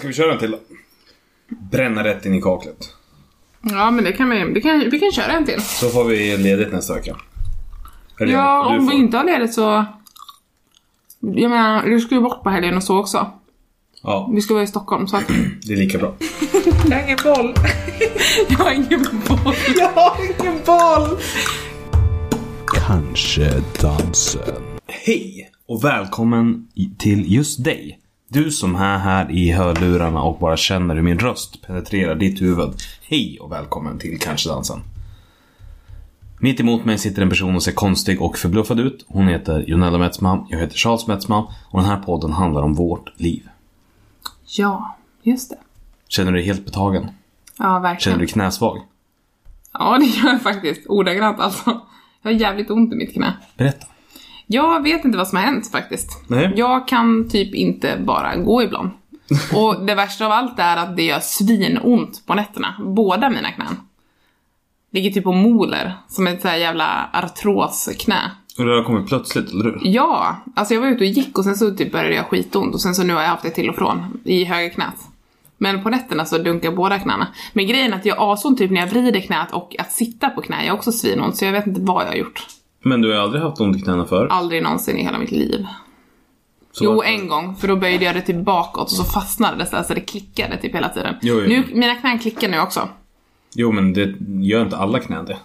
Ska vi köra en till då? Bränna rätt in i kaklet. Ja, men det kan vi, det kan, vi kan köra en till. Så får vi ledigt nästa vecka. Eller Ja, om vi inte har ledigt så... Jag menar, du ska ju bort på helgen och så också. Ja, Vi ska vara i Stockholm så att... det är lika bra. Jag har ingen boll. jag har ingen boll. Jag har ingen boll! Kanske dansen. Hej och välkommen till just dig. Du som är här i hörlurarna och bara känner hur min röst penetrerar ditt huvud. Hej och välkommen till Kanske dansen. Mitt emot mig sitter en person och ser konstig och förbluffad ut. Hon heter Jonella Metzman, jag heter Charles Metzman och den här podden handlar om vårt liv. Ja, just det. Känner du dig helt betagen? Ja, verkligen. Känner du dig knäsvag? Ja, det gör jag faktiskt. Ordagrant alltså. Jag har jävligt ont i mitt knä. Berätta. Jag vet inte vad som har hänt faktiskt. Nej. Jag kan typ inte bara gå ibland. Och det värsta av allt är att det gör svinont på nätterna. Båda mina knän. Ligger typ och moler, som ett så jävla artrosknä. Och det har kommit plötsligt, eller hur? Ja, alltså jag var ute och gick och sen så typ började jag skitont och sen så nu har jag haft det till och från i höger knät. Men på nätterna så dunkar båda knäna. Men grejen är att jag har asont typ när jag vrider knät och att sitta på knä, jag har också svinont så jag vet inte vad jag har gjort. Men du har aldrig haft ont i knäna förr? Aldrig någonsin i hela mitt liv. Så Jo, varför- en gång, för då böjde jag det typ bakåt och så fastnade det så, här, så det klickade typ hela tiden. Jo, jo. Nu, mina knän klickar nu också. Jo, men det gör inte alla knän det.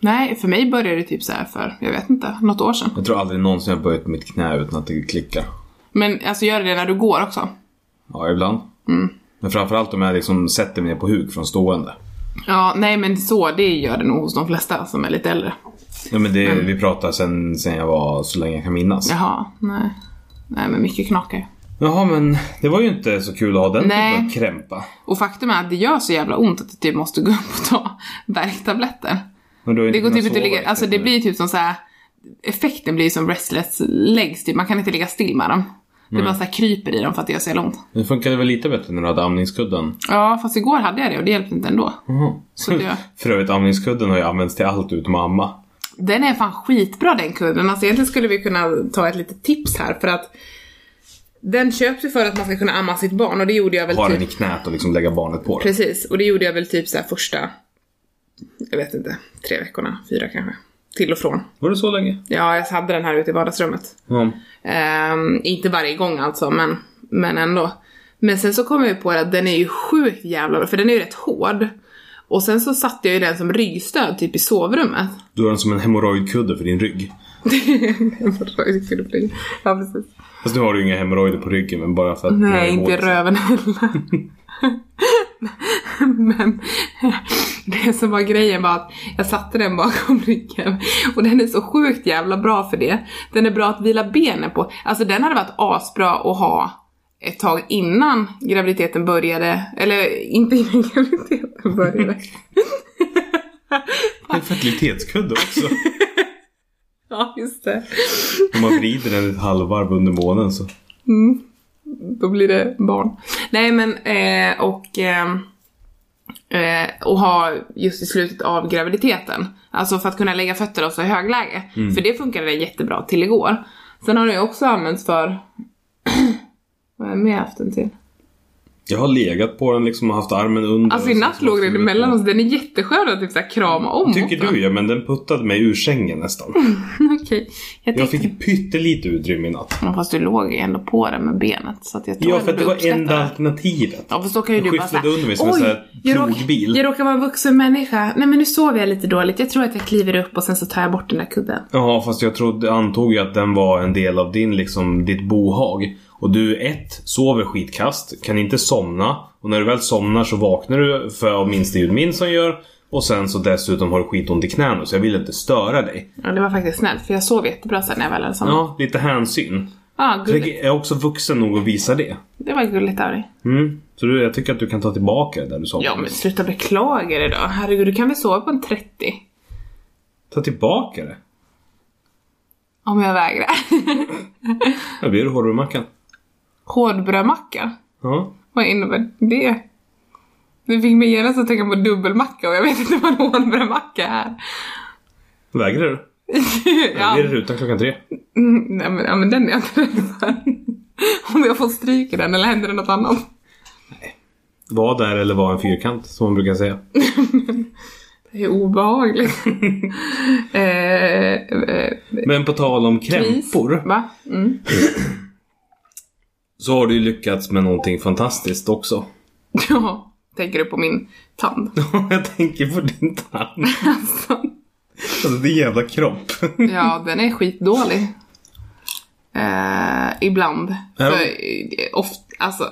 Nej, för mig började det typ så här för, jag vet inte, något år sedan. Jag tror aldrig någonsin jag böjt mitt knä utan att det klickar. Men alltså gör det när du går också? Ja, ibland. Men framförallt om jag liksom sätter mig ner på huk från stående. Ja, nej men så, det gör det nog hos de flesta som är lite äldre. Ja, men det, vi pratar sen, sen jag var så länge jag kan minnas. Jaha, nej. Nej men mycket knakar. Jaha, men det var ju inte så kul att ha den Nej. typen av krämpa. Och faktum är att det gör så jävla ont att du typ måste gå upp och ta värktabletter. Men Det går typ inte att ligga, alltså det blir typ som så här. Effekten blir som restless legs typ, man kan inte ligga still med dem. Det bara så här kryper i dem för att det gör så jävla ont. Det funkade väl lite bättre när du hade amningskudden. Ja, fast igår hade jag det och det hjälpte inte ändå. Mhm. Så det, För övrigt, amningskudden har ju använts till allt utom amma. Den är fan skitbra den kudden. Alltså egentligen skulle vi kunna ta ett litet tips här för att den köps ju för att man ska kunna amma sitt barn och det gjorde jag väl Ha typ... den i knät och liksom lägga barnet på den. Precis, och det gjorde jag väl typ så första, jag vet inte, tre veckorna, fyra kanske. Till och från. Var det så länge? Ja, jag hade den här ute i vardagsrummet. Ja. Ehm, inte varje gång alltså, men, men ändå. Men sen så kom jag ju på att den är ju sjukt jävla bra, för den är ju rätt hård. Och sen så satte jag ju den som ryggstöd typ i sovrummet. Du har den som en hemorrojdkudde för din rygg. ja, precis. Fast nu har du ju inga hemorrojder på ryggen, men bara för att... Nej, inte i röven heller. Men det som var grejen var att jag satte den bakom ryggen och den är så sjukt jävla bra för det. Den är bra att vila benen på. Alltså den hade varit asbra att ha ett tag innan graviditeten började. Eller inte innan graviditeten började. En fertilitetskudde också. ja, just det. Om man vrider den ett halvvarv under månen så. Då blir det barn. Nej men, eh, och... Eh, eh, och ha just i slutet av graviditeten. Alltså för att kunna lägga fötterna också i högläge. För det funkade jättebra till igår. Sen har det också använts för... Har jag mer haft den till? Jag har legat på den liksom och haft armen under. Alltså i natt låg den emellan oss. Den är jätteskön att typ så här krama om Tycker du ja, men den puttade mig ur sängen nästan. Okej. Jag Jag tänkte... fick pyttelite utrymme i natt. Ja, Fast du låg ju ändå på den med benet. Så att jag tror Ja, för att det var enda alternativet. Ja fast då kan ju Jag du bara såhär, under mig som en sån jag, råk, plogbil." jag råkar vara en vuxen människa. Nej men nu sover jag lite dåligt. Jag tror att jag kliver upp och sen så tar jag bort den där kudden. Ja, fast jag trodde, antog ju att den var en del av din, liksom, ditt bohag. Och du, ett, sover skitkast, kan inte somna. Och när du väl somnar så vaknar du för minsta ljud min som gör. Och sen så dessutom har du skitont i knäna, så jag vill inte störa dig. Ja, det var faktiskt snällt för jag sov jättebra sen när jag väl hade somnat. Ja, lite hänsyn. Ja, För gulligt. jag är också vuxen nog att visa det. Det var gulligt av dig. Mm. Så du, jag tycker att du kan ta tillbaka det där du sa. Ja men sluta beklaga dig då. Herregud, du kan väl sova på en 30? Ta tillbaka det. Om jag vägrar. Då blir det hårdbrödmackan. Hårdbrödmacka? Ja. Vad innebär det? Du fick mig genast att tänka på dubbelmacka och jag vet inte vad en hårdbrödmacka är. Vägrar du? ja. Blir det rutan klockan tre? Mm, nej men, ja, men den är jag inte rädd för. Om jag får stryk i den eller händer det något annat. Var där eller var en fyrkant som man brukar säga. Det är obehagligt. eh, eh, Men på tal om krämpor. Va? Mm. Så har du ju lyckats med någonting fantastiskt också. Ja, tänker du på min tand? Jag tänker på din tand. alltså, Alltså din jävla kropp. ja, den är skitdålig. Eh, ibland. Ja. För, eh, ofta, alltså,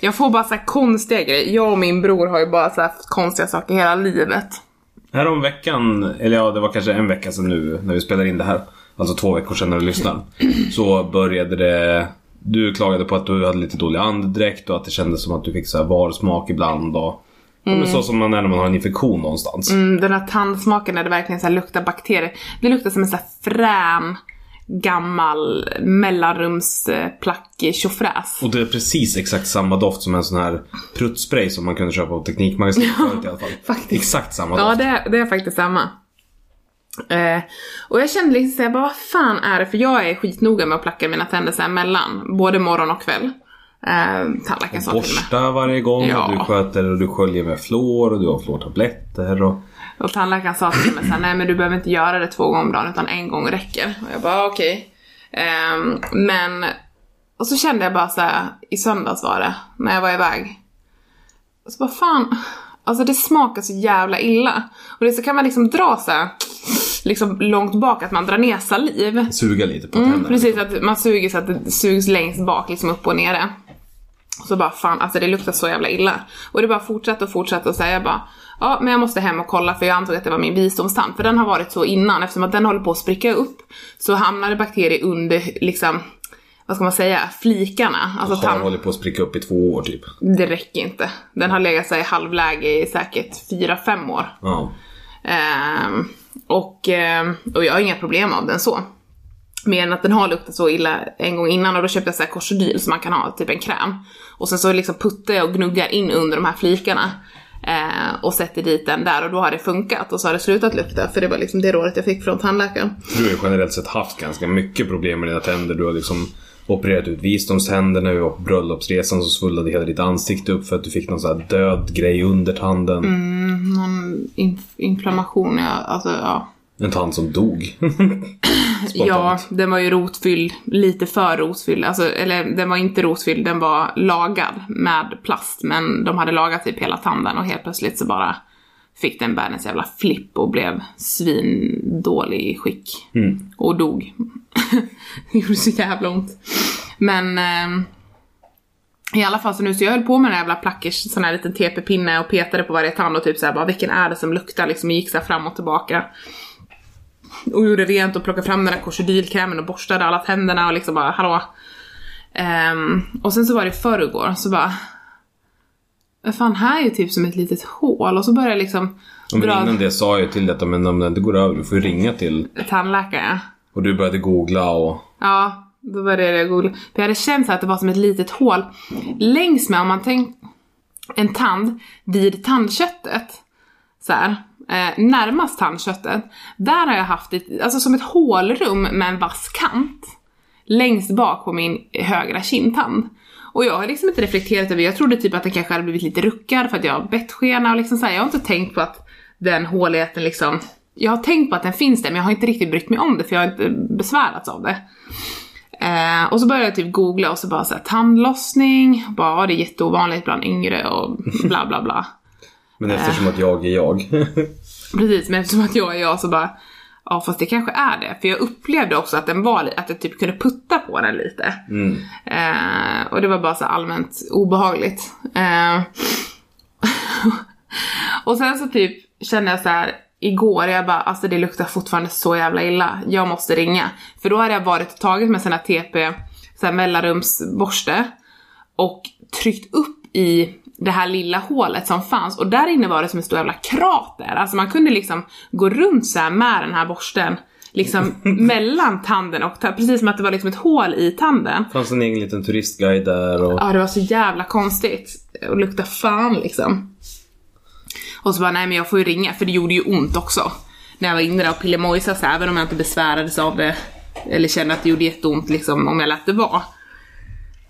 jag får bara så här konstiga grejer. Jag och min bror har ju bara så här konstiga saker hela livet. Här om veckan, eller ja det var kanske en vecka sedan nu när vi spelade in det här. Alltså två veckor sedan när du lyssnar. Så började det... Du klagade på att du hade lite dålig andedräkt och att det kändes som att du fick så här varsmak ibland och... Ja, men så som man är när man har en infektion någonstans. Mm, den här tandsmaken när det verkligen så luktar bakterier. Det luktar som en så frän, gammal mellanrumsplackig tjofräs. Och det är precis exakt samma doft som en sån här pruttspray som man kunde köpa på Teknikmagasinet förut i alla fall. Exakt samma Ja, doft. det, är- det är faktiskt samma. Eh, och jag kände liksom såhär, vad fan är det? För jag är skitnoga med att placka mina tänder såhär mellan, både morgon och kväll. Eh, tandläkaren sa till mig. Borsta varje gång Ja. och du sköter och du sköljer med fluor och du har fluortabletter och... Och tandläkaren sa till mig såhär, nej men du behöver inte göra det två gånger om dagen utan en gång räcker. Och jag bara okej. Ehm, men, och så kände jag bara såhär, i söndags var det, när jag var iväg. Och så bara fan, alltså det smakar så jävla illa. Och det så kan man liksom dra såhär, liksom långt bak att man drar ner saliv. Suga lite på Mm, tänderna. precis, att man suger så att det sugs längst bak, liksom upp och nere. Och så bara fan, alltså det luktar så jävla illa. Och det bara fortsatte och fortsatte och så här, jag bara Ja, men jag måste hem och kolla för jag antog att det var min visdomstand. För den har varit så innan, eftersom att den håller på att spricka upp. Så hamnade bakterier under, liksom, vad ska man säga, flikarna. Alltså Har tand... hållit på att spricka upp i två år typ. Det räcker inte. Den har legat sig i halvläge i säkert 4-5 år. Ja. Ehm, och, ehm, och jag har inga problem av den så. Mer än att den har luktat så illa en gång innan och då köpte jag så här korsodyl som man kan ha, typ en kräm. Och sen så liksom puttar jag och gnuggar in under de här flikarna. Eh, och sätter dit den där och då har det funkat och så har det slutat lukta för det var liksom det rådet jag fick från tandläkaren. Du har ju generellt sett haft ganska mycket problem med dina tänder. Du har liksom opererat ut visdomständer när vi var på bröllopsresan så svullnade hela ditt ansikte upp för att du fick någon sån här död grej under tanden. Någon inf- inflammation, ja, alltså ja. En tand som dog. Ja, den var ju rotfylld, lite för rotfylld. Alltså, eller den var inte rotfylld, den var lagad med plast. Men de hade lagat typ hela tanden och helt plötsligt så bara fick den världens jävla flipp och blev svindålig i skick. Och dog. det gjorde så jävla ont. Men ehm, i alla fall så nu så jag höll på med den här jävla plackers, sån här liten TP-pinne och petade på varje tand och typ såhär bara vilken är det som luktar liksom och gick så här fram och tillbaka. Och gjorde rent och plockade fram den där korsedylkrämen och borstade alla tänderna och liksom bara hallå. Ehm, och sen så var det förrgår så bara fan här är ju typ som ett litet hål och så började jag liksom Och men dra innan det sa jag ju till detta men om det inte går över du får ju ringa till tandläkare. och du började googla och Ja, då började jag googla. För jag hade känt att det var som ett litet hål längs med, om man tänker en tand vid tandköttet. Så här, eh, närmast tandköttet. Där har jag haft ett, alltså som ett hålrum med en vass kant. Längst bak på min högra kindtand. Och jag har liksom inte reflekterat över, jag trodde typ att den kanske hade blivit lite ruckad för att jag har bettskena och liksom så här, jag har inte tänkt på att den håligheten liksom jag har tänkt på att den finns där men jag har inte riktigt brytt mig om det för jag har inte besvärats av det. Eh, och så började jag typ googla och så bara såhär tandlossning, bara ja, det är jätteovanligt bland yngre och bla bla bla. Men eftersom att jag är jag. Precis, men eftersom att jag är jag så bara Ja fast det kanske är det, för jag upplevde också att den var att jag typ kunde putta på den lite. Eh, och det var bara så allmänt obehagligt. Eh, och sen så typ kände jag så här igår, jag bara alltså det luktar fortfarande så jävla illa, jag måste ringa. För då hade jag varit och tagit med här TP, så här mellanrumsborste och tryckt upp i det här lilla hålet som fanns och där inne var det som en stor jävla krater. Alltså man kunde liksom gå runt så här med den här borsten liksom mellan tanden och ta- precis som att det var liksom ett hål i tanden. fanns en egen liten turistguide där och... Ja, det var så jävla konstigt. Och lukta fan liksom. Och så bara, nej men jag får ju ringa, för det gjorde ju ont också. När jag var inne där och här, även om jag inte besvärades av det. Eller kände att det gjorde jätteont liksom om jag lät det vara.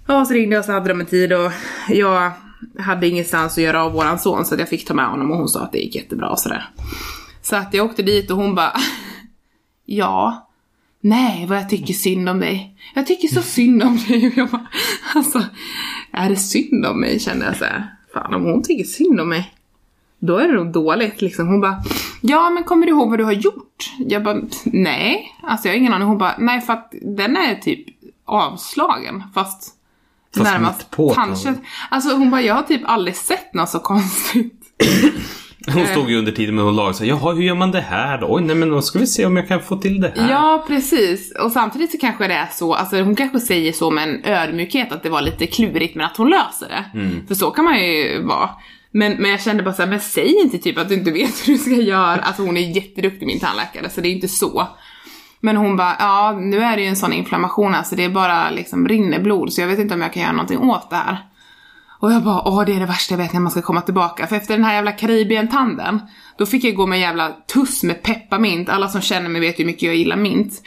Ja, så ringde jag och så hade de en tid och jag hade ingenstans att göra av våran son så att jag fick ta med honom och hon sa att det gick jättebra och sådär. Så att jag åkte dit och hon bara Ja. Nej, vad jag tycker synd om dig. Jag tycker så synd om dig. Och jag bara, alltså, är det synd om mig? Kände jag så här. Fan, om hon tycker synd om mig, då är det nog dåligt liksom. Hon bara, ja men kommer du ihåg vad du har gjort? Jag bara, nej. Alltså jag har ingen aning. Hon bara, nej för att den är typ avslagen. Fast, Fast närmast på tanden. Alltså hon bara, jag har typ aldrig sett något så konstigt. Hon stod ju under tiden med hon lagade här, jaha hur gör man det här då? Oj nej men då ska vi se om jag kan få till det här. Ja, precis. Och samtidigt så kanske det är så, alltså hon kanske säger så med en ödmjukhet att det var lite klurigt men att hon löser det. Mm. För så kan man ju vara. Men, men jag kände bara såhär, men säg inte typ att du inte vet hur du ska göra. Alltså hon är jätteduktig min tandläkare så det är inte så. Men hon bara, ja nu är det ju en sån inflammation alltså det är bara liksom rinner blod så jag vet inte om jag kan göra någonting åt det här. Och jag bara, åh det är det värsta jag vet när man ska komma tillbaka. För efter den här jävla Karibien-tanden, då fick jag gå med en jävla tuss med pepparmint. Alla som känner mig vet ju hur mycket jag gillar mint.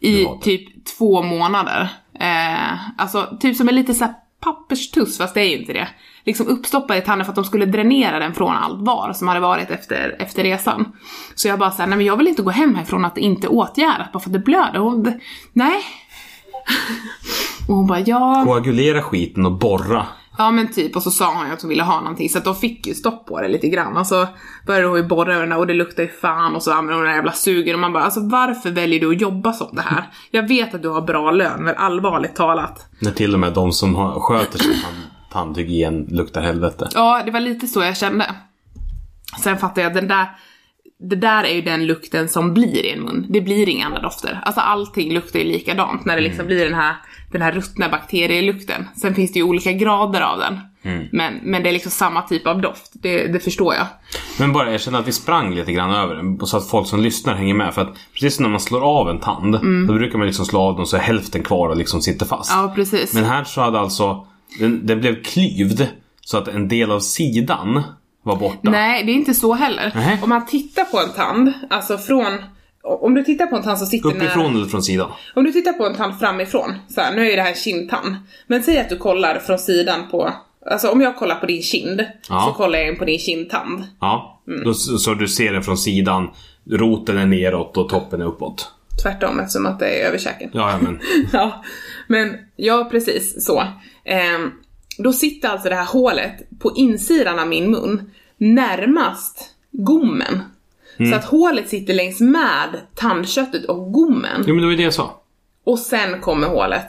I typ två månader. Eh, alltså typ som en lite såhär papperstuss, fast det är ju inte det. Liksom uppstoppad i tanden för att de skulle dränera den från allt var som hade varit efter, efter resan. Så jag bara såhär, nej men jag vill inte gå hem härifrån att det inte är åtgärdat bara för att det blöder. Och det, nej. och hon bara, ja. Koagulera skiten och borra. Ja men typ, och så sa hon ju att hon ville ha någonting så att de fick ju stopp på det lite grann och så började hon ju borra över den och det luktar ju fan och så använde hon den där jävla sugen och man bara alltså varför väljer du att jobba som det här? Jag vet att du har bra lön men allvarligt talat. När till och med de som har, sköter tand, tandhygien luktar helvete. Ja, det var lite så jag kände. Sen fattar jag, den där, det där är ju den lukten som blir i en mun. Det blir inga andra dofter. Alltså allting luktar ju likadant när det liksom blir den här, den här ruttna bakterielukten. Sen finns det ju olika grader av den. Men, men det är liksom samma typ av doft, det, det förstår jag. Men bara jag känner att vi sprang lite grann över den så att folk som lyssnar hänger med. För att precis som när man slår av en tand, då brukar man liksom slå av den så är hälften kvar och liksom sitter fast. Ja, precis. Men här så hade alltså, den, den blev klyvd så att en del av sidan var borta. Nej, det är inte så heller. Nähä. Om man tittar på en tand, alltså från... Om du tittar på en tand som sitter Uppifrån nära... eller från sidan? Om du tittar på en tand framifrån, så här, nu är ju det här en kindtand. Men säg att du kollar från sidan på... Alltså om jag kollar på din kind, Ja. så kollar jag in på din kindtand. Ja. Mm. Då, så du ser den från sidan, roten är neråt och toppen är uppåt. Tvärtom eftersom att det är över käken. Ja, ja, men. ja, men ja precis så. Ehm, då sitter alltså det här hålet på insidan av min mun närmast gommen. Mm. Så att hålet sitter längs med tandköttet och gommen. Jo, men det var ju det jag sa. Och sen kommer hålet.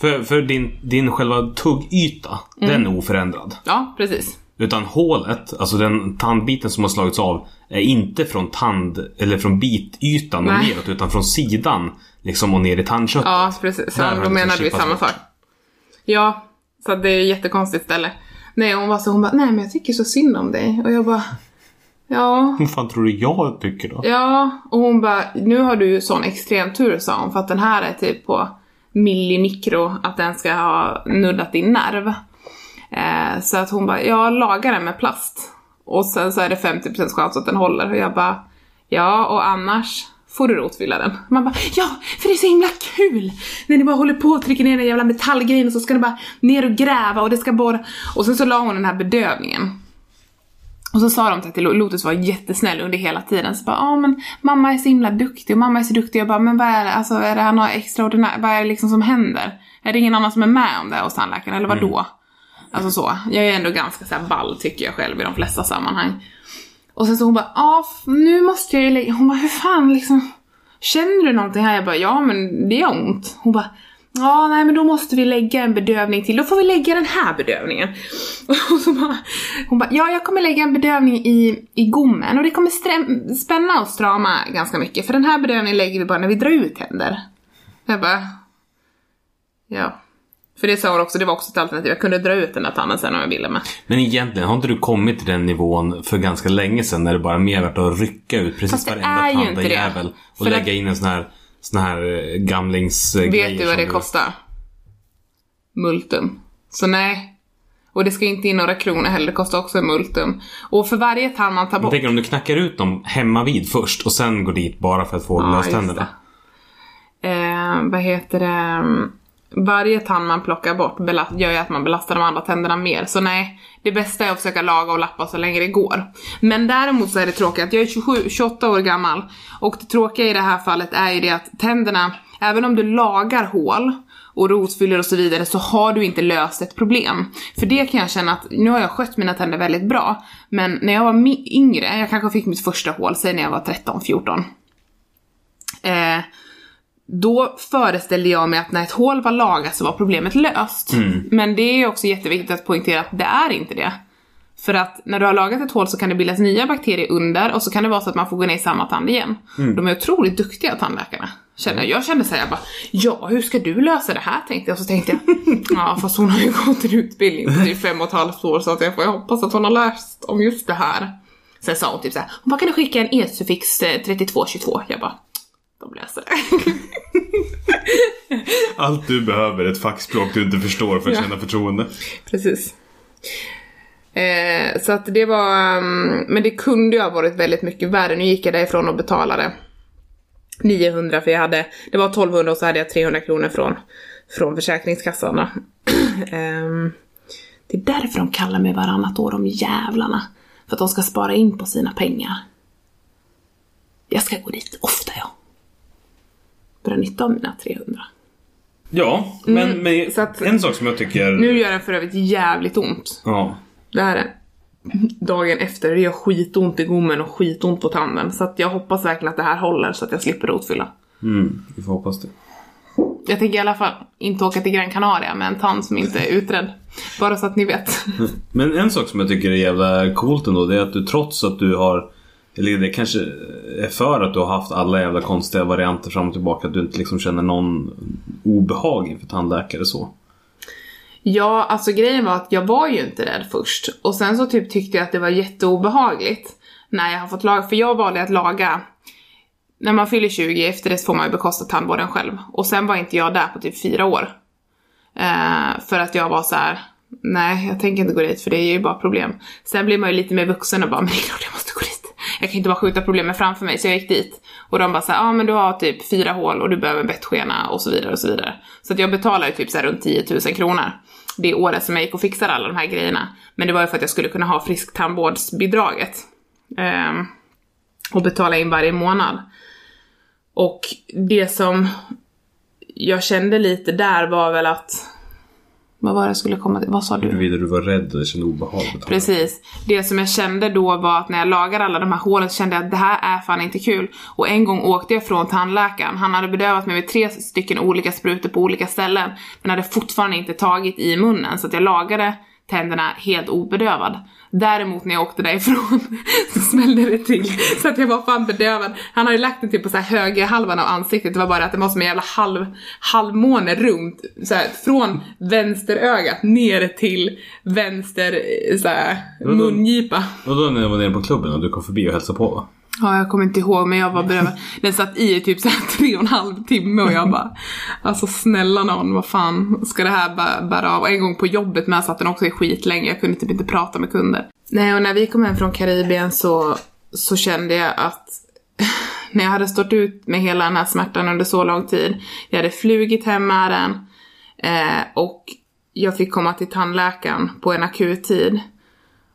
För, för din, din själva tuggyta, Mm. den är oförändrad. Ja, precis. Utan hålet, alltså den tandbiten som har slagits av, är inte från tand, eller från bitytan och neråt, utan från sidan. Liksom och ner i tandköttet. Ja, precis. Det då liksom menar vi samma sak. Ja, så det är ett jättekonstigt ställe. Nej, hon var så, hon bara, nej men jag tycker så synd om dig. Och jag bara, ja, Vad fan tror du jag tycker då? Ja, och hon bara, nu har du ju sån extrem tur sa hon, för att den här är typ på millimikro, att den ska ha nuddat din nerv. Eh, så att hon bara, jag lagar den med plast. Och sen så är det 50% chans att den håller. Och jag bara, ja och annars får du rotfylla den. Man bara, ja, för det är så himla kul! När ni bara håller på och trycker ner den jävla metallgrejen och så ska ni bara ner och gräva och det ska borra. Och sen så la hon den här bedövningen. Och så sa de till att Lotus var jättesnäll under hela tiden. Så bara, ja men mamma är så himla duktig och mamma är så duktig. Jag bara, men vad är det, alltså är det här något extraordinärt, vad är det liksom som händer? Är det ingen annan som är med om det hos tandläkaren eller vad då? Alltså så. Jag är ändå ganska så här ball tycker jag själv i de flesta sammanhang. Och sen så hon bara, ja nu måste jag ju lägga, hon bara, hur fan liksom, känner du någonting här? Jag bara, ja men det gör ont. Hon bara, ja nej men då måste vi lägga en bedövning till, då får vi lägga den här bedövningen. Och så bara, hon bara, ja jag kommer lägga en bedövning i, i gommen och det kommer sträm, spänna och strama ganska mycket för den här bedövningen lägger vi bara när vi drar ut tänder. Jag bara, ja. För det sa hon också, det var också ett alternativ, jag kunde dra ut den där tanden sen om jag ville med. Men egentligen, har inte du kommit till den nivån för ganska länge sedan när det bara mer varit att rycka ut precis varenda är tandjävel och För lägga att- in en sån här, sån här eh, gamlingsgrejer Vet du vad det kostar? Multum. Så nej. Och det ska inte in några kronor heller, det kostar också en multum. Och för varje tand man tar Jag bort... tänker om du knackar ut dem hemma vid först och sen går dit bara för att få Ja, löständerna. Eh, vad heter det? Varje tand man plockar bort gör ju att man belastar de andra tänderna mer. Så nej, det bästa är att försöka laga och lappa så länge det går. Men däremot så är det tråkigt att jag är 27, 28 år gammal och det tråkiga i det här fallet är ju det att tänderna, även om du lagar hål och rotfyller och så vidare så har du inte löst ett problem. För det kan jag känna att nu har jag skött mina tänder väldigt bra, men när jag var yngre, jag kanske fick mitt första hål, säg när jag var 13-14. Eh, då föreställde jag mig att när ett hål var lagat så var problemet löst. Men det är också jätteviktigt att poängtera att det är inte det. För att när du har lagat ett hål så kan det bildas nya bakterier under och så kan det vara så att man får gå ner i samma tand igen. De är otroligt duktiga tandläkarna. Känner jag. jag kände såhär, jag bara, ja hur ska du lösa det här tänkte jag. Och så tänkte jag, ja fast hon har ju gått en utbildning på typ fem och ett halvt år så att jag får jag hoppas att hon har läst om just det här. Sen sa hon typ såhär, hon bara kan du skicka en e-suffix eh, 3222? Jag bara, de löser det. Allt du behöver är ett fackspråk du inte förstår för att Ja. känna förtroende. Precis. Eh, så att det var, mm, men det kunde ju ha varit väldigt mycket värre. Nu gick jag därifrån och betalade 900 för jag hade, det var 1200 och så hade jag 300 kronor från, från Försäkringskassan. Ehm, det är därför de kallar mig varannat år, de jävlarna. För att de ska spara in på sina pengar. Jag ska gå dit ofta ja. Dra nytta av mina 300. Ja, men, Mm, men att- en sak som jag tycker... Nu gör den för övrigt jävligt ont. Ja. Det här är dagen efter. Det gör skitont i gommen och skitont på tanden. Så att jag hoppas verkligen att det här håller så att jag slipper rotfylla. Mm, vi får hoppas det. Jag tänker i alla fall inte åka till Gran Canaria med en tand som inte är utredd. Bara så att ni vet. Men en sak som jag tycker är jävla coolt ändå, det är att du trots att du har eller det kanske är för att du har haft alla jävla konstiga varianter fram och tillbaka. Att du inte liksom känner någon obehag inför tandläkare så. Ja, alltså grejen var att jag var ju inte rädd först. Och sen så typ tyckte jag att det var jätteobehagligt när jag har fått laga, för jag valde att laga när man fyller 20, efter det får man ju bekosta tandvården själv. Och sen var inte jag där på typ fyra år. Eh, för att jag var så här: nej jag tänker inte gå dit för det är ju bara problem. Sen blir man ju lite mer vuxen och bara, men det är klart jag måste gå dit. Jag kan inte bara skjuta problemen framför mig, så jag gick dit. Och de bara såhär, ja ah, men du har typ fyra hål och du behöver en bettskena och så vidare och så vidare. Så att jag betalade typ så här runt 10 000 kronor. Det året som jag gick och fixade alla de här grejerna. Men det var ju för att jag skulle kunna ha frisktandvårdsbidraget. Ehm, och betala in varje månad. Och det som jag kände lite där var väl att... Vad var det jag skulle komma till? Vad sa du? Huruvida du var rädd och kände obehag. Precis. Det som jag kände då var att när jag lagade alla de här hålen så kände jag att det här är fan inte kul. Och en gång åkte jag från tandläkaren. Han hade bedövat mig med tre stycken olika sprutor på olika ställen. Men hade fortfarande inte tagit i munnen så att jag lagade tänderna helt obedövad. Däremot när jag åkte därifrån så smällde det till så att jag var fan bedövad. Han hade lagt den typ på så här höger halvan av ansiktet, det var bara att det var som en jävla halv, halvmåne runt, så här, från vänsterögat ner till vänster så här, mungipa. Och då när jag var nere på klubben och du kom förbi och hälsade på? Ja, jag kommer inte ihåg men jag var bedövad. Den satt i typ så här tre och en halv timme och jag bara, alltså snälla någon, vad fan ska det här bä- bära av? Och en gång på jobbet med satt den också i skit länge. jag kunde typ inte prata med kunder. Nej, och när vi kom hem från Karibien så, så kände jag att när jag hade stått ut med hela den här smärtan under så lång tid, jag hade flugit hem med den eh, och jag fick komma till tandläkaren på en akut tid.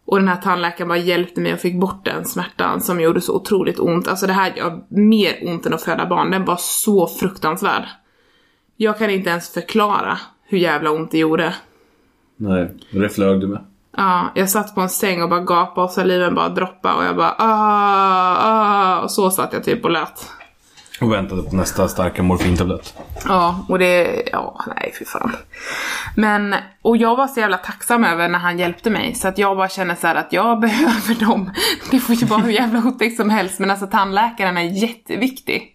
Och den här tandläkaren bara hjälpte mig och fick bort den smärtan som gjorde så otroligt ont. Alltså det här gör mer ont än att föda barn. Den var så fruktansvärd. Jag kan inte ens förklara hur jävla ont det gjorde. Nej, det flög du med. Ja, jag satt på en säng och bara gapade och saliven bara droppade och jag bara ah, ah, och så satt jag typ och lät. Och väntade på nästa starka morfintablett. Ja, och det, ja, nej fy fan. Men, och jag var så jävla tacksam över när han hjälpte mig så att jag bara känner så här att jag behöver dem. Det får ju vara hur jävla otäckt som helst men alltså tandläkaren är jätteviktig.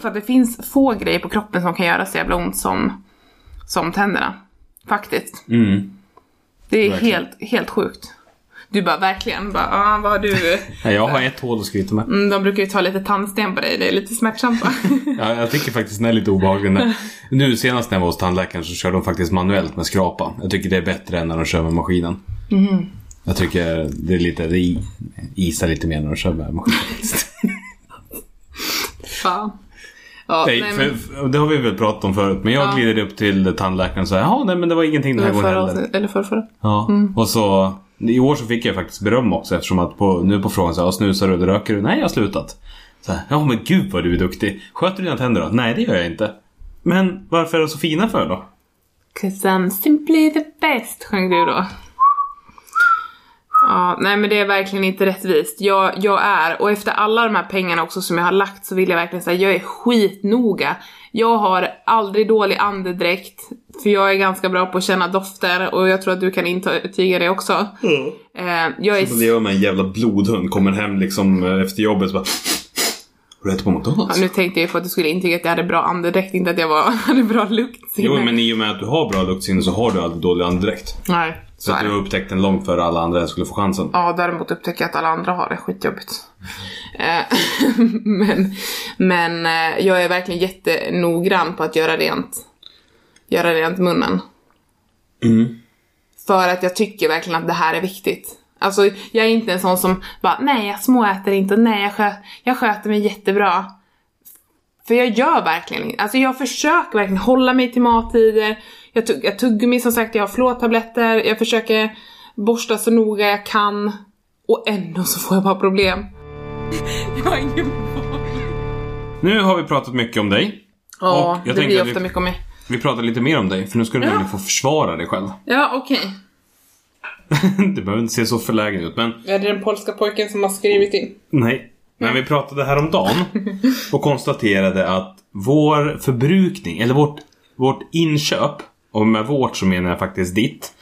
För att det finns få grejer på kroppen som kan göra så jävla ont som, som tänderna. Faktiskt. Mm. Det är Verkligen. helt, helt sjukt. Du bara verkligen bara, ah, vad har du... Ja, jag har ett hål att skryta med. Mm, de brukar ju ta lite tandsten på dig, det är lite smärtsamt va? Ja, jag tycker faktiskt den är lite obehaglig. När- Nu senast när jag var hos tandläkaren så kör de faktiskt manuellt med skrapa. Jag tycker det är bättre än när de kör med maskinen. Jag tycker det är lite, det isar lite mer när de kör med maskinen faktiskt. Fan. Ja, Nej, nej, för, men- för, det har vi väl pratat om förut, men jag Ja. glider upp till tandläkaren och säger jaha, nej men det var ingenting den här gången heller. eller förra. Ja, Mm. och så i år så fick jag faktiskt beröm också eftersom att på, nu på frågan så här, snusar du eller röker du? Nej, jag har slutat. Så här, ja men gud vad du är duktig. Sköter du dina tänder då? Nej, det gör jag inte. Men varför är de så fina för då? Cause I'm simply the best, sjöng du då. Ja, nej men det är verkligen inte rättvist. Jag, jag är, och efter alla de här pengarna också som jag har lagt så vill jag verkligen säga, jag är skitnoga. Jag har aldrig dålig andedräkt, för jag är ganska bra på att känna dofter och jag tror att du kan intyga det också. Eh, jag är... Det gör med en jävla blodhund, kommer hem liksom eh, efter jobbet så bara... Har du ätit på Ja, McDonalds? nu tänkte jag på att du skulle intyga att jag hade bra andedräkt, inte att jag var, hade bra luktsinne. Jo, men i och med att du har bra luktsinne så har du aldrig dålig andedräkt. Nej, Så så du har upptäckt den långt före alla andra skulle få chansen. Ja, däremot upptäcker jag att alla andra har det skitjobbigt. Eh, men men eh, jag är verkligen jättenoggrann på att göra rent, göra rent munnen. Mm. För att jag tycker verkligen att det här är viktigt. Alltså, jag är inte en sån som bara, nej jag småäter inte, och nej jag, skö jag sköter mig jättebra. För jag gör verkligen inte, alltså jag försöker verkligen hålla mig till mattider, jag, tugg, jag tuggummi som sagt, jag har flårtabletter, jag försöker borsta så noga jag kan. Och ändå så får jag bara problem. Jag har ingen Nu har vi pratat mycket om dig. Ja, Och jag det blir att vi- ofta mycket om mig. Vi pratar lite mer om dig, för nu ska du Ja. nämligen få försvara dig själv. Ja, okej. du behöver inte se så förlägen ut, men Ja, det är den polska pojken som har skrivit in. nej. Men vi pratade häromdagen och konstaterade att vår förbrukning, eller vårt, vårt inköp, och med vårt så menar jag faktiskt ditt,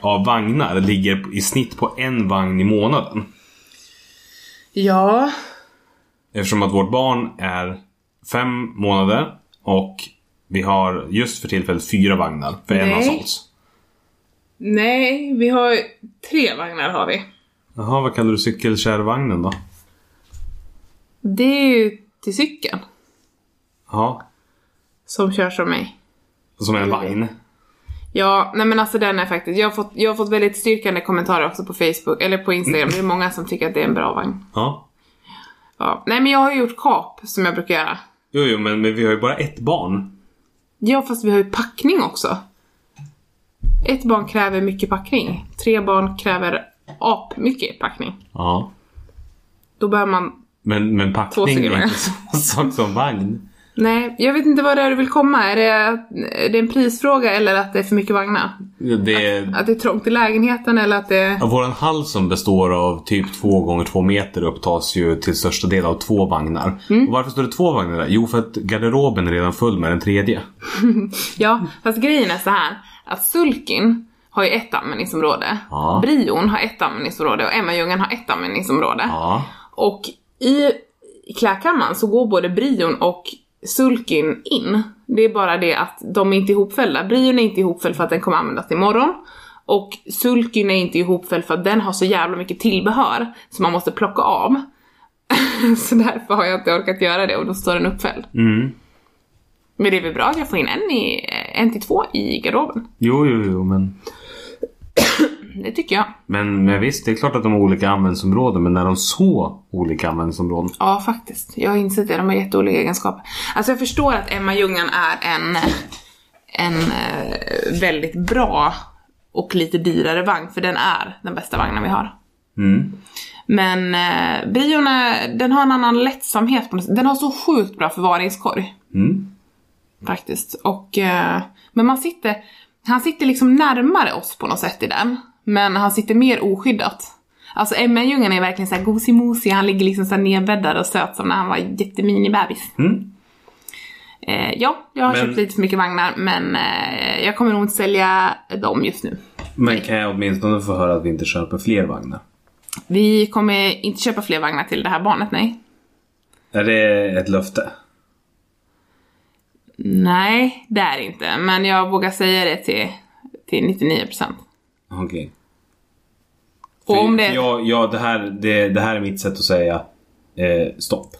av vagnar ligger i snitt på en vagn i månaden. Ja, Eftersom att vårt barn är fem månader och vi har just för tillfället fyra vagnar, för en har Nej. sålts. nej, vi har tre vagnar har vi. Jaha, vad kallar du cykelkärrvagnen då? Det är ju till cykeln Ja, som körs av mig. Som en vagn. Ja, nej men alltså den är faktiskt, jag har fått, jag har fått väldigt styrkande kommentarer också på Facebook, eller på Instagram. Det är många som tycker att det är en bra vagn. Ja. Ja. Nej men jag har ju gjort kap som jag brukar göra. Jo, jo, men, men vi har ju bara ett barn. Ja, fast vi har ju packning också. Ett barn kräver mycket packning. Tre barn kräver ap mycket packning. Ja. Då behöver man... Men, men Två packning är inte samma sak som vagn. Nej, jag vet inte vad det är du vill komma. Är det, är det en prisfråga eller att det är för mycket vagnar? Det är... Att det är trångt i lägenheten eller att det... Ja, våran hall som består av typ två gånger två meter upptas ju till största del av två vagnar. Och varför står det två vagnar där? Jo, för att garderoben är redan full med den tredje. Ja, fast grejen är så här att Sulkin har ju ett användningsområde. Ja. Brion har ett användningsområde och Emma-Ljungen har ett användningsområde. Ja. Och i klädkammaren så går både Brion och Sulkin in. Det är bara det att de är inte ihopfällda. Brion är inte ihopfälld för att den kommer användas imorgon. Och Sulkin är inte ihopfälld för att den har så jävla mycket tillbehör som man måste plocka av. så därför har jag inte orkat göra det och då står den uppfälld. Mm. Men det är väl bra att jag får in en, i, en till två i garderoben. Jo, jo, jo, men... Det tycker jag. Men, men visst, det är klart att de har olika användningsområden, men är de så olika användningsområden? Ja, faktiskt. Jag har insett det. De har jätteolika egenskaper. Alltså jag förstår att Emma Ljungan är en, en eh, väldigt bra och lite dyrare vagn, för den är den bästa vagnen vi har. Mm. Men eh, Brion är, den har en annan lättsamhet på något sätt. Den har så sjukt bra förvaringskorg. Mm. Faktiskt. Och, eh, men man sitter, han sitter liksom närmare oss på något sätt i den. Men han sitter mer oskyddat. Alltså Emma-Ljungen är verkligen såhär gosimosig, han ligger liksom såhär nedbäddad och söt som när han var jätteminibebis. Mm. Eh, ja, jag har Men- köpt lite för mycket vagnar men eh, jag kommer nog inte sälja dem just nu. Men kan jag åtminstone få höra att vi inte köper fler vagnar? Vi kommer inte köpa fler vagnar till det här barnet, nej. Är det ett löfte? Nej, det är det inte. Men jag vågar säga det till, till 99%. Okej. Och om det- Jag, jag, det, här, det, det här är mitt sätt att säga eh, stopp.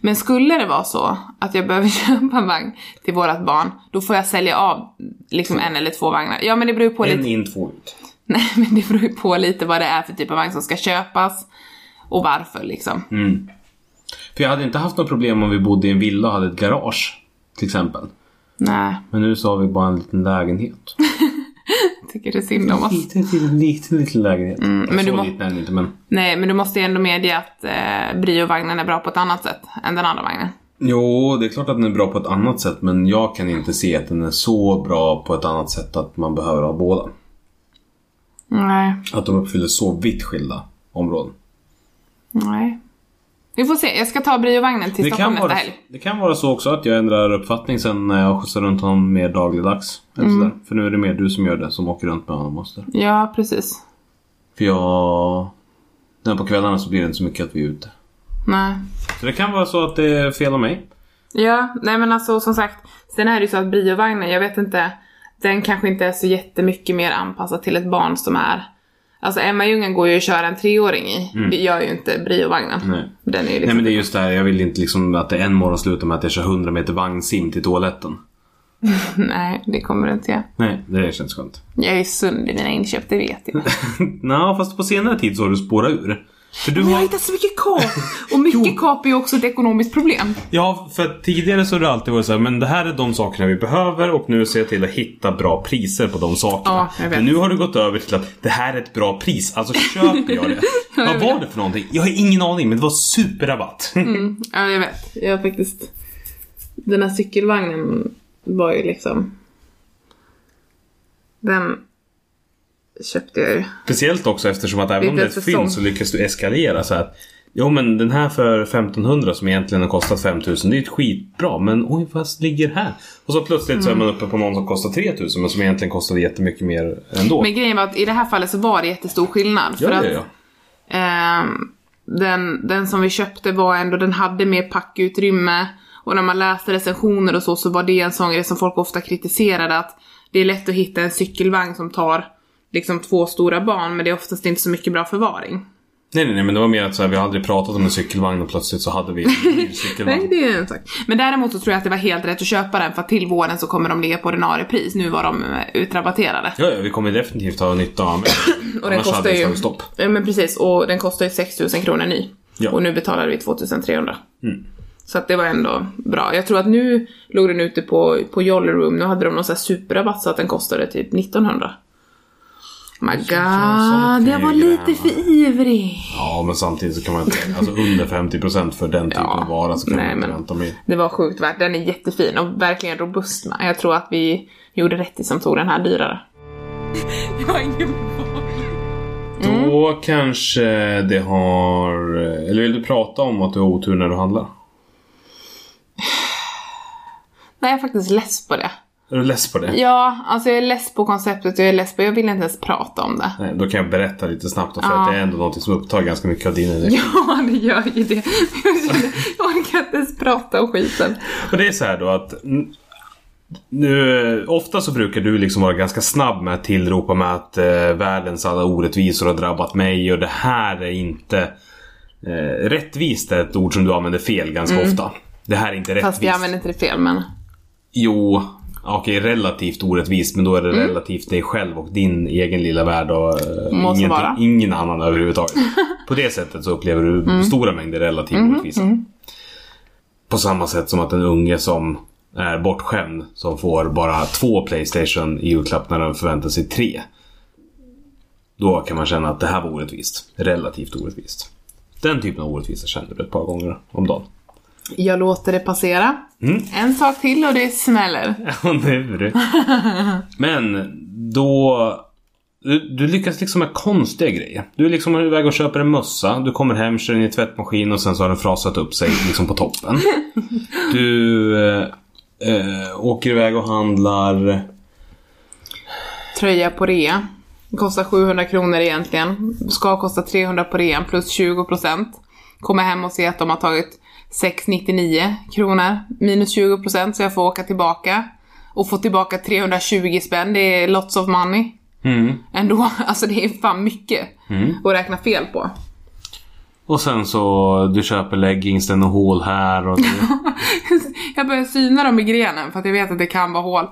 Men skulle det vara så att jag behöver köpa en vagn till vårat barn, då får jag sälja av liksom en eller två vagnar. Ja men det beror på En lite, in, två ut. nej men det beror ju på lite vad det är för typ av vagn som ska köpas och varför liksom. Mm. För jag hade inte haft något problem om vi bodde i en villa och hade ett garage. Till exempel. Nej, Men nu så har vi bara en liten lägenhet. tycker det är synd om oss. Liten, liten, liten, liten lägenhet. Mm, men du må- liten inte men. Nej, men du måste ju ändå medge att eh, Brio-vagnen är bra på ett annat sätt än den andra vagnen. Jo, det är klart att den är bra på ett annat sätt men jag kan inte se att den är så bra på ett annat sätt att man behöver ha båda. Nej, Att de uppfyller så vitt skilda områden. nej. Vi får se, jag ska ta Brio-vagnen till Det Stockholm nästa vara, helg. det kan vara så också att jag ändrar uppfattning sen när jag skjutsar runt honom mer dagligdags. Eller sådär. För nu är det mer du som gör det, som åker runt med honom. och sådär. Ja, precis. För jag... När på kvällarna så blir det inte så mycket att vi är ute. Nej. Så det kan vara så att det är fel av mig. Ja, nej men alltså som sagt. Sen är det ju så att Brio-vagnen, jag vet inte. Den kanske inte är så jättemycket mer anpassad till ett barn som är... Alltså Emma Ljungen går ju att köra en treåring i. Det gör ju inte Brio-vagnen. Nej. Den är liksom... Nej men det är just det här, jag vill inte liksom att det en morgon slutar med att jag kör 100 meter vagnsim till toaletten. Nej, det kommer det inte göra. Nej, det känns skönt. Jag är sund i mina inköp, det vet jag. Nå, fast på senare tid så har du spårat ur. För du Jag har hittat så mycket kap! Och mycket kap är ju också ett ekonomiskt problem. Ja, för tidigare så har det alltid varit så här, men det här är de sakerna vi behöver och nu ser jag till att hitta bra priser på de sakerna. Ja, jag. Men nu har du gått över till att det här är ett bra pris, alltså köper jag det. Vad var det för någonting? Jag har ingen aning, men det var superrabatt. Ja, jag vet. Jag har faktiskt... Den här cykelvagnen var ju liksom... Den köpte jag ju. Speciellt också eftersom att även om det är ett säsong. så lyckas du eskalera så att Jo men den här för 1500 som egentligen har kostat 5000 det är ett skitbra men oj vad ligger här? Och så plötsligt så är man uppe på någon som kostar 3000 men som egentligen kostade jättemycket mer ändå. Men grejen var att i det här fallet så var det jättestor skillnad. ja, för att ja, ja. ehm, den, den som vi köpte var ändå, den hade mer packutrymme. Och när man läste recensioner och så, så var det en sån grej som folk ofta kritiserade att det är lätt att hitta en cykelvagn som tar liksom två stora barn, men det är oftast inte så mycket bra förvaring. Nej, nej, nej, men det var mer att så här, vi aldrig pratat om en cykelvagn och plötsligt så hade vi en ny cykelvagn. Nej, det är en sak. Men däremot så tror jag att det var helt rätt att köpa den för att till våren så kommer de ligga på ordinarie pris. Nu var de eh, utrabatterade. Ja, ja, vi kommer definitivt ha nytta av det. Och den kostar ju... stopp. Ja men precis, och den kostar ju 6000 kronor ny. Ja. Och nu betalar vi 2300. Mm. Så att det var ändå bra. Jag tror att nu låg den ute på, på Jolly Room, nu hade de någon sån här superrabatt så att den kostade typ 1900. My god, jag var lite för ivrig. Ja, men samtidigt så kan man inte... Alltså under 50% för den typen Ja, av vara så kan nej, man inte men- vänta med. Det var sjukt värt, den är jättefin och verkligen robust med. Jag tror att vi gjorde rätt i som tog den här dyrare. Jag har ingen Mm. Då kanske det har... Eller vill du prata om att du har otur när du handlar? Nej, jag är faktiskt less på det. Är du less på det? Ja, alltså jag är less på konceptet och jag är less på, jag vill inte ens prata om det. Nej, då kan jag berätta lite snabbt då, för Ja. att det är ändå något som upptar ganska mycket av din energi. Ja, det gör ju det. Jag orkar inte ens prata om skiten. Och det är så här då att mm, nu, ofta så brukar du liksom vara ganska snabb med att tillropa med att eh, världens alla orättvisor har drabbat mig och det här är inte eh, rättvist är ett ord som du använder fel ganska ofta. Det här är inte rättvist. Mm. Fast jag använder inte det fel, men... Jo, okej relativt orättvist men då är det relativt dig själv och din egen lilla värld och eh, Mm. Vara. Mm. ingen annan överhuvudtaget. På det sättet så upplever du stora mängder relativ Mm-hmm. orättvisa. På samma sätt som att en unge som är bortskämd som får bara två Playstation i julklapp när den förväntar sig tre. Då kan man känna att det här var orättvist. Relativt orättvist. Den typen av orättvisa känner du ett par gånger om dagen. Jag låter det passera. Mm. En sak till och det smäller. Ja, nu du. Men då... Du, du lyckas liksom med konstiga grejer. Du är liksom iväg och köper en mössa. Du kommer hem, kör in i tvättmaskin och sen så har den frasat upp sig liksom på toppen. Du eh, eh, åker iväg och handlar... Tröja på rea. Kostar 700 kronor egentligen. Ska kosta 300 på rean plus 20%. Kommer hem och ser att de har tagit 699 kronor minus 20% så jag får åka tillbaka. Och få tillbaka 320 spänn, det är lots of money. Mm. Ändå, alltså det är fan mycket att räkna fel på. Och sen så du köper är något hål här och... Jag börjar syna dem i grenen för att jag vet att det kan vara hål.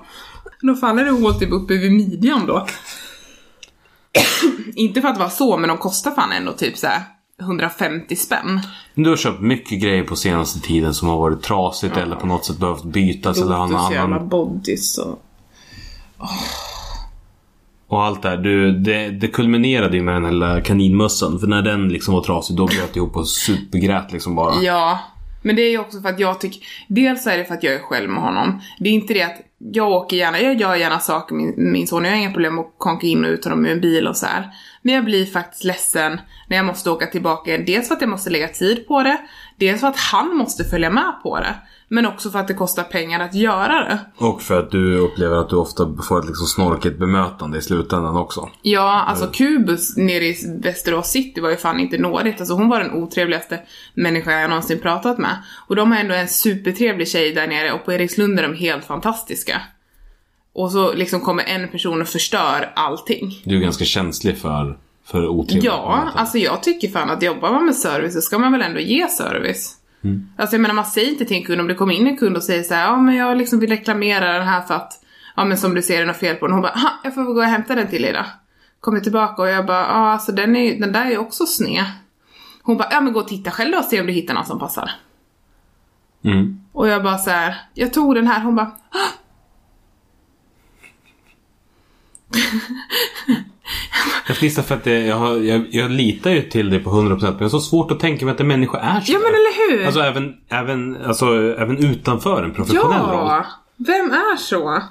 Då faller det hål typ uppe vid midjan då. Inte för att vara så, men de kostar fan ändå typ så här 150 spänn. Du har köpt mycket grejer på senaste tiden som har varit trasigt eller på något sätt behövt bytas eller ha Lotus jävla annan. bodys och... Och allt det här. Du, det, det kulminerade ju med den här lilla kaninmössan. För när den liksom var trasig då bröt jag ihop och supergrät liksom bara. Ja, men det är ju också för att jag tycker... Dels är det för att jag är själv med honom. Det är inte det att jag åker gärna, jag gör gärna saker med min, min son. Jag har inga problem att konka in och ut honom med en bil och så här. Men jag blir faktiskt ledsen när jag måste åka tillbaka. Dels för att jag måste lägga tid på det. Dels för att han måste följa med på det. Men också för att det kostar pengar att göra det. Och för att du upplever att du ofta får ett liksom snorkigt bemötande i slutändan också. Ja, alltså Kubus nere i Västerås city var ju fan inte nådigt. Alltså hon var den otrevligaste människa jag någonsin pratat med. Och de har ändå en supertrevlig tjej där nere och på Erikslund är de helt fantastiska. Och så liksom kommer en person och förstör allting. Du är ganska känslig för, för otrevliga Ja, alltså jag tycker fan att jobbar man med service så ska man väl ändå ge service. Alltså jag menar man säger inte till en kund om det kommer in en kund och säger så här, ja men jag liksom vill reklamera den här för att, ja men som du ser det något fel på den. Hon bara, "Ha, jag får väl gå och hämta den till dig då. Kommer tillbaka och jag bara, ja alltså den, är, den där är ju också sned. Hon bara, ja men gå och titta själv då och se om du hittar någon som passar. Mm. Och jag bara så här, jag tog den här, hon bara, "Ah." Jag fnissar för att det, jag, jag, jag litar ju till dig på 100% men jag har så svårt att tänka mig att en människa är så ja men eller hur? Alltså även, även, alltså även utanför en professionell roll. Ja! Vem är så?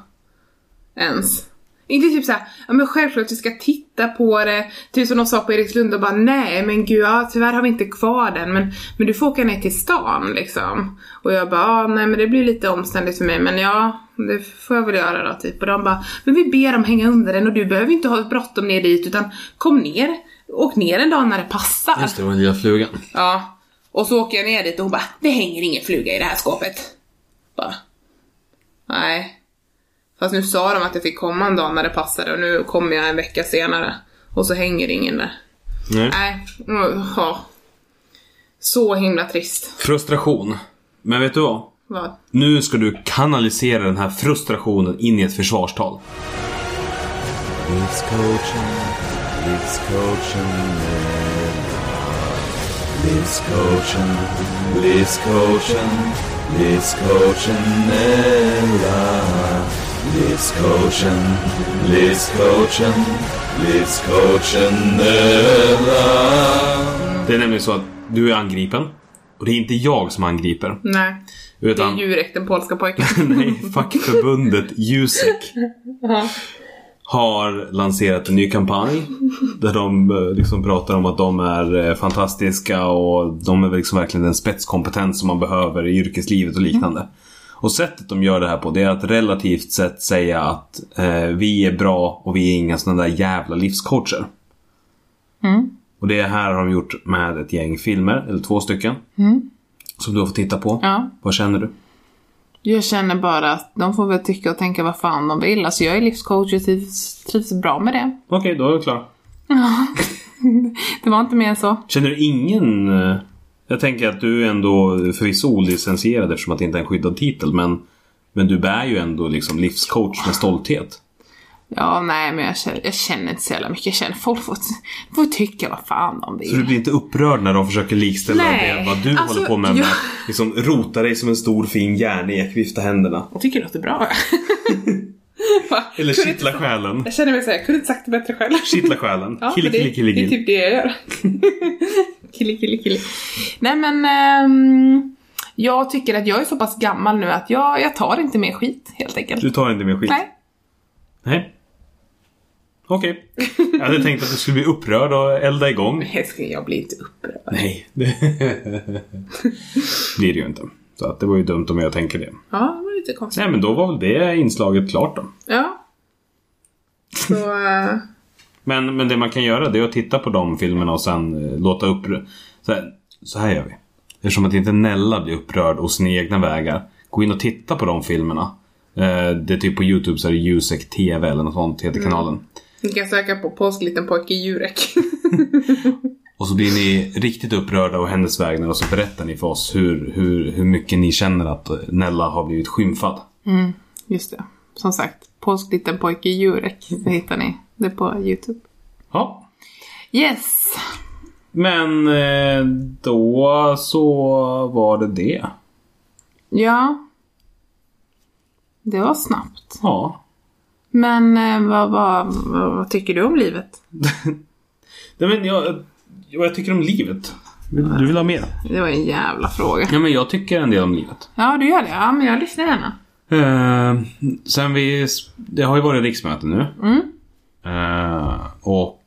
Ens. Inte typ såhär, ja men självklart vi ska titta på det. Typ som de sa på Erikslund och bara nej men gud ja, tyvärr har vi inte kvar den men, men du får åka ner till stan liksom. Och jag bara ja, nej men det blir lite omständigt för mig men ja, det får jag väl göra då typ. Och de bara, men vi ber dem hänga under den och du behöver inte ha bråttom ner dit utan kom ner, åk ner en dag när det passar. Just det var den lilla flugan. Ja. Och så åker jag ner dit och hon bara, det hänger ingen fluga i det här skåpet. Bara, nej. Fast nu sa de att jag fick komma en dag när det passade och nu kommer jag en vecka senare. Och så hänger ingen där. Nej. Nej, ja. Så himla trist. Frustration. Men vet du vad? Vad? Nu ska du kanalisera den här frustrationen in i ett försvarstal. Livscoachen, livscoachen, livscoachen, livscoachen, livscoachen, Ella. Livscoachen, livscoachen, livscoachen, Ella. Det är nämligen så att du är angripen. Och det är inte jag som angriper. Nej. Det är Utan, Jurek, den polska pojken. nej, fackförbundet Jusek har lanserat en ny kampanj. Där de eh, liksom pratar om att de är eh, fantastiska och de är liksom verkligen den spetskompetens som man behöver i yrkeslivet och liknande. Och sättet de gör det här på det är att relativt sett säga att eh, vi är bra och vi är inga sådana där jävla livscoacher. Och det här har de gjort med ett gäng filmer, eller två stycken. Som du har fått titta på. Ja. Vad känner du? Jag känner bara att de får väl tycka och tänka vad fan de vill. Alltså jag är livscoach och trivs, trivs bra med det. Okej, då är du klar. Det var inte mer än så. Känner du ingen... Jag tänker att du är ändå förvisso olicensierad eftersom att det inte är en skyddad titel men men du bär ju ändå liksom livscoach med stolthet. Ja, nej men jag känner, jag känner inte så jävla mycket. Jag känner folk får, får tycka vad fan de Så du vill. blir inte upprörd när de försöker likställa Nej, det vad du alltså, håller på med jag- med liksom rota dig som en stor fin järnek, vifta händerna. Jag tycker det låter bra. Eller kittla själen. Jag känner mig såhär, jag kunde inte sagt det bättre själv. Kittla själen. Ja, det, kille, kille, det är typ det jag gör. kille, kille, kille. Nej men, ehm, jag tycker att jag är så pass gammal nu att jag, jag tar inte mer skit helt enkelt. Du tar inte mer skit? Nej. Nej. Okej. Jag hade tänkt att du skulle bli upprörd och elda igång. Älskling, jag blir inte upprörd. Nej. Det blir det ju inte. Så att det var ju dumt om jag tänker det. Ja, det var lite konstigt. Nej men då var väl det inslaget klart då. Ja. Så, eh, Men, men det man kan göra det är att titta på de filmerna och sen eh, låta upp... Så här, så här gör vi. Eftersom att inte Nella blir upprörd och sina egna vägar. Gå in och titta på de filmerna. Eh, det är typ på Youtube så är det Jusek TV eller något sånt heter kanalen. ni kan söka på påsk liten pojke Jurek. Och så blir ni riktigt upprörda och hennes vägnar och så berättar ni för oss hur, hur, hur mycket ni känner att Nella har blivit skymfad. Just det. Som sagt, påsk liten pojke Jurek. Det hittar ni. Det på YouTube. Ja. Yes. Men eh, då så var det det. Ja. Det var snabbt. Ja. Men eh, vad, vad, vad tycker du om livet? Nej, men jag, vad jag tycker om livet. Du vill ha mer? Det var en jävla fråga. Ja, men jag tycker en del om livet. Ja, du gör det? Ja, men jag lyssnar gärna. Eh, sen vi... Det har ju varit riksmöte nu. Mm. Eh, och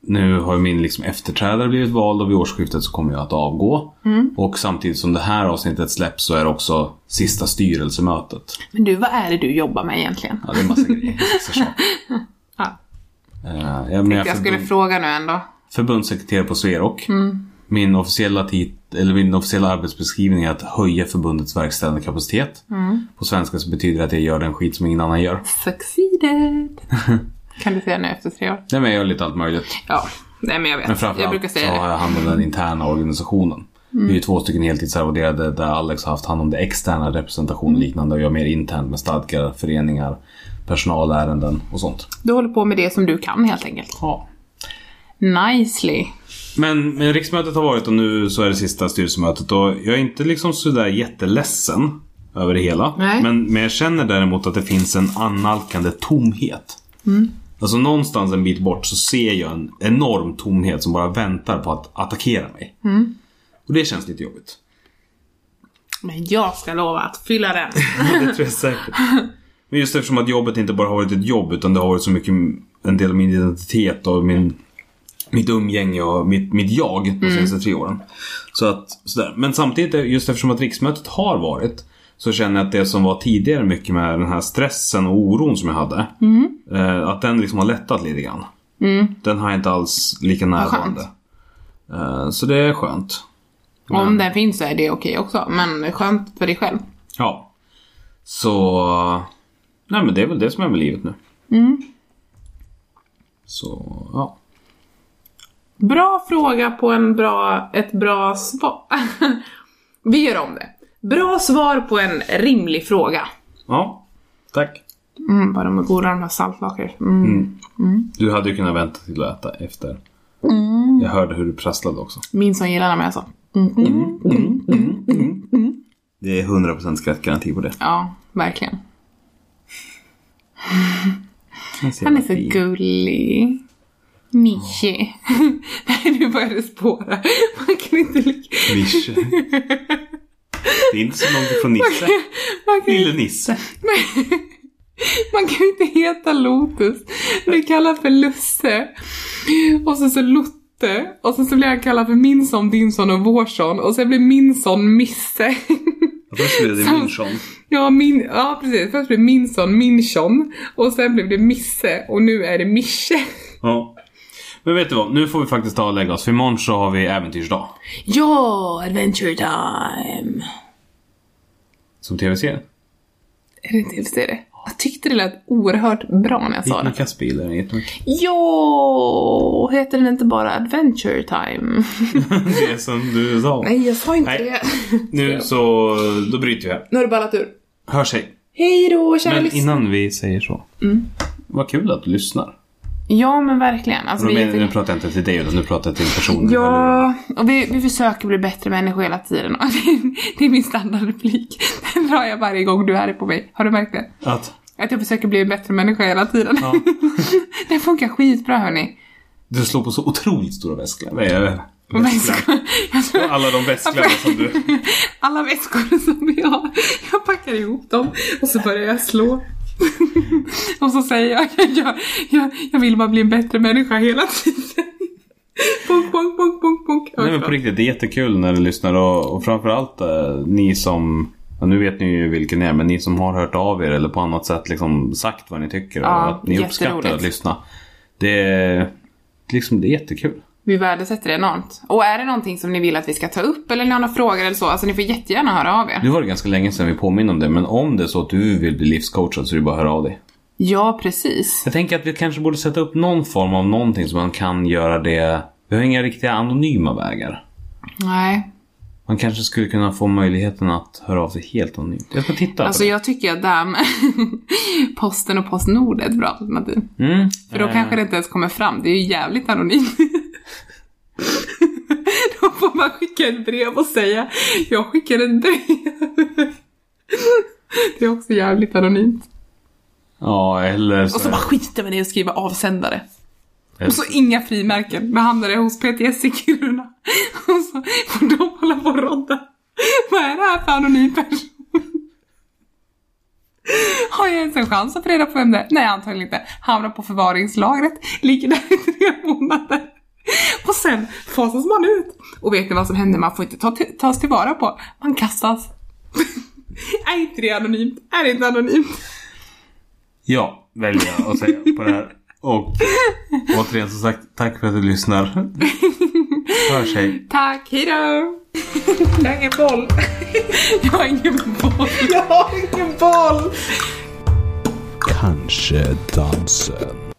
nu har ju min liksom efterträdare blivit vald och vid årsskiftet så kommer jag att avgå. Mm. Och samtidigt som det här avsnittet släpps så är det också sista styrelsemötet. Men du, vad är det du jobbar med egentligen? Ja, det är en massa grejer. massa saker. Ja. Eh, jag, men jag, Jag skulle förbund, fråga nu ändå. Förbundssekreterare på Sverok. Mm. Min officiella, tit, eller min officiella arbetsbeskrivning är att höja förbundets verkställande kapacitet. Mm. På svenska så betyder det att jag gör den skit som ingen annan gör. Succeeded! kan du säga nu efter tre år? Nej men jag gör lite allt möjligt. Ja, nej men jag Men vet. framförallt Jag brukar så har jag hand om den interna organisationen. Mm. Vi är ju två stycken heltidsarvoderade där Alex har haft hand om det externa representation och liknande och jag mer internt med stadgar, föreningar, personalärenden och sånt. Du håller på med det som du kan helt enkelt. Ja. Nicely. Men, men riksmötet har varit och nu så är det sista styrelsemötet och jag är inte liksom sådär jätteledsen över det hela. Nej. Men, men jag känner däremot att det finns en annalkande tomhet. Alltså någonstans en bit bort så ser jag en enorm tomhet som bara väntar på att attackera mig. Och det känns lite jobbigt. Men jag ska lova att fylla den. det tror jag säkert. Men just eftersom att jobbet inte bara har varit ett jobb utan det har varit så mycket en del av min identitet och min, mitt umgänge och mitt, mitt jag de senaste tre åren. Så att, sådär. Men samtidigt, just eftersom att riksmötet har varit så känner jag att det som var tidigare mycket med den här stressen och oron som jag hade. Eh, att den liksom har lättat lite grann. Den har jag inte alls lika närvarande. Eh, så det är skönt. Om den finns så är det okej också. Men skönt för dig själv. Ja. Så... Nej men det är väl det som är med livet nu. Så, ja. Bra fråga på en bra, ett bra svar. Vi gör om det. Bra svar på en rimlig fråga. Ja, tack. Mm, vad de är goda de här saltlakar. Mm. Du hade ju kunnat vänta till att äta efter. Jag hörde hur du prasslade också. Min som gillar när man gör så. Det är 100% skrattgaranti på det. Ja, verkligen. Han är så gullig. Mysig. Nej, nu börjar det spåra. Man kan inte lika... Nische. Det är inte så långt ifrån Nisse. Man kan, Lille Nisse. man kan inte heta Lotus. Blir kallad för Lusse. Och sen så Lotte. Och sen så blir han kallad för min son, din son och vår son. Och sen blir min son Misse. Och då skulle det Som- min son. Ja, min, ja precis. Först blev min son Minchon. Och sen blev det Misse. Och nu är det Mische. Ja. Men vet du vad? Nu får vi faktiskt ta och lägga oss. För imorgon så har vi äventyrsdag. Ja, Adventure Time. Som tv-serie. Är det just det? Jag tyckte det lät oerhört bra när jag sa Gick med det. kastbilar, jättemycket. Jo, heter den inte bara Adventure Time? Det som du sa. Nej, jag sa inte Nej. det. Nu så, då bryter vi här. Nu har du ballat ur. Hörs hej. Hej då, kära Men lyssnare. innan vi säger så. Vad kul att du lyssnar. Ja, men verkligen. Alltså, Nu, vi är men, nu pratar jag inte till dig utan nu pratar jag till personen. Ja, och vi, vi försöker bli bättre människor hela tiden. Och det, det är min standardreplik. Den drar jag varje gång du är arg på mig. Har du märkt det? Att Att jag försöker bli en bättre människa hela tiden. Ja. det funkar skitbra hörni. du slår på så otroligt stora väsklar. Är? Men Väsklar. jag tror- Alla de väsklarna som du... Alla väskor som vi har. Jag packar ihop dem och så börjar jag slå. Och så säger jag, jag, jag, jag vill bara bli en bättre människa hela tiden. Punk, punk, punk, punk, punk. Nej men på riktigt, det är jättekul när du lyssnar och, och framförallt eh, ni som Ja, nu vet ni ju vilken ni är, men ni som har hört av er eller på annat sätt liksom sagt vad ni tycker Ja, och att ni uppskattar att lyssna. Det är, liksom, det är jättekul. Vi värdesätter det enormt. Och är det någonting som ni vill att vi ska ta upp eller ni har några frågor eller så, alltså ni får jättegärna höra av er. Nu var det ganska länge sedan vi påminner om det, men om det är så att du vill bli livscoachad så är det bara att höra av dig. Ja, precis. Jag tänker att vi kanske borde sätta upp någon form av någonting som man kan göra det. Vi har inga riktiga anonyma vägar. Nej. Man kanske skulle kunna få möjligheten att höra av sig helt anonymt. Jag ska titta Alltså på det. jag tycker att det här med Posten och Postnord är ett bra alternativ. Mm. För då eh, kanske det inte ens kommer fram. Det är ju jävligt anonymt. får man skicka ett brev och säga jag skickar ett brev. Det är också jävligt anonymt. Ja, eller så... Och så bara skiter man i att skriva avsändare. Och så inga frimärken. Då hamnar det hos PTS i Kiruna. Och så får de hålla på och rodda. Vad är det här för anonym person? Har jag ens en chans att få reda på vem det är? Nej, antagligen inte. Hamnar på förvaringslagret, ligger där i tre månader. Och sen fasas man ut. Och vet ni vad som händer? Man får inte ta till, tas tillvara på. Man kastas. är inte det anonymt? Är det inte anonymt? Ja, väljer jag att säga på det här. Och återigen som sagt, tack för att du lyssnar. Hörs hej. Tack, hejdå! Jag har ingen boll. Jag har ingen boll. Jag har ingen boll! Kanske dansen.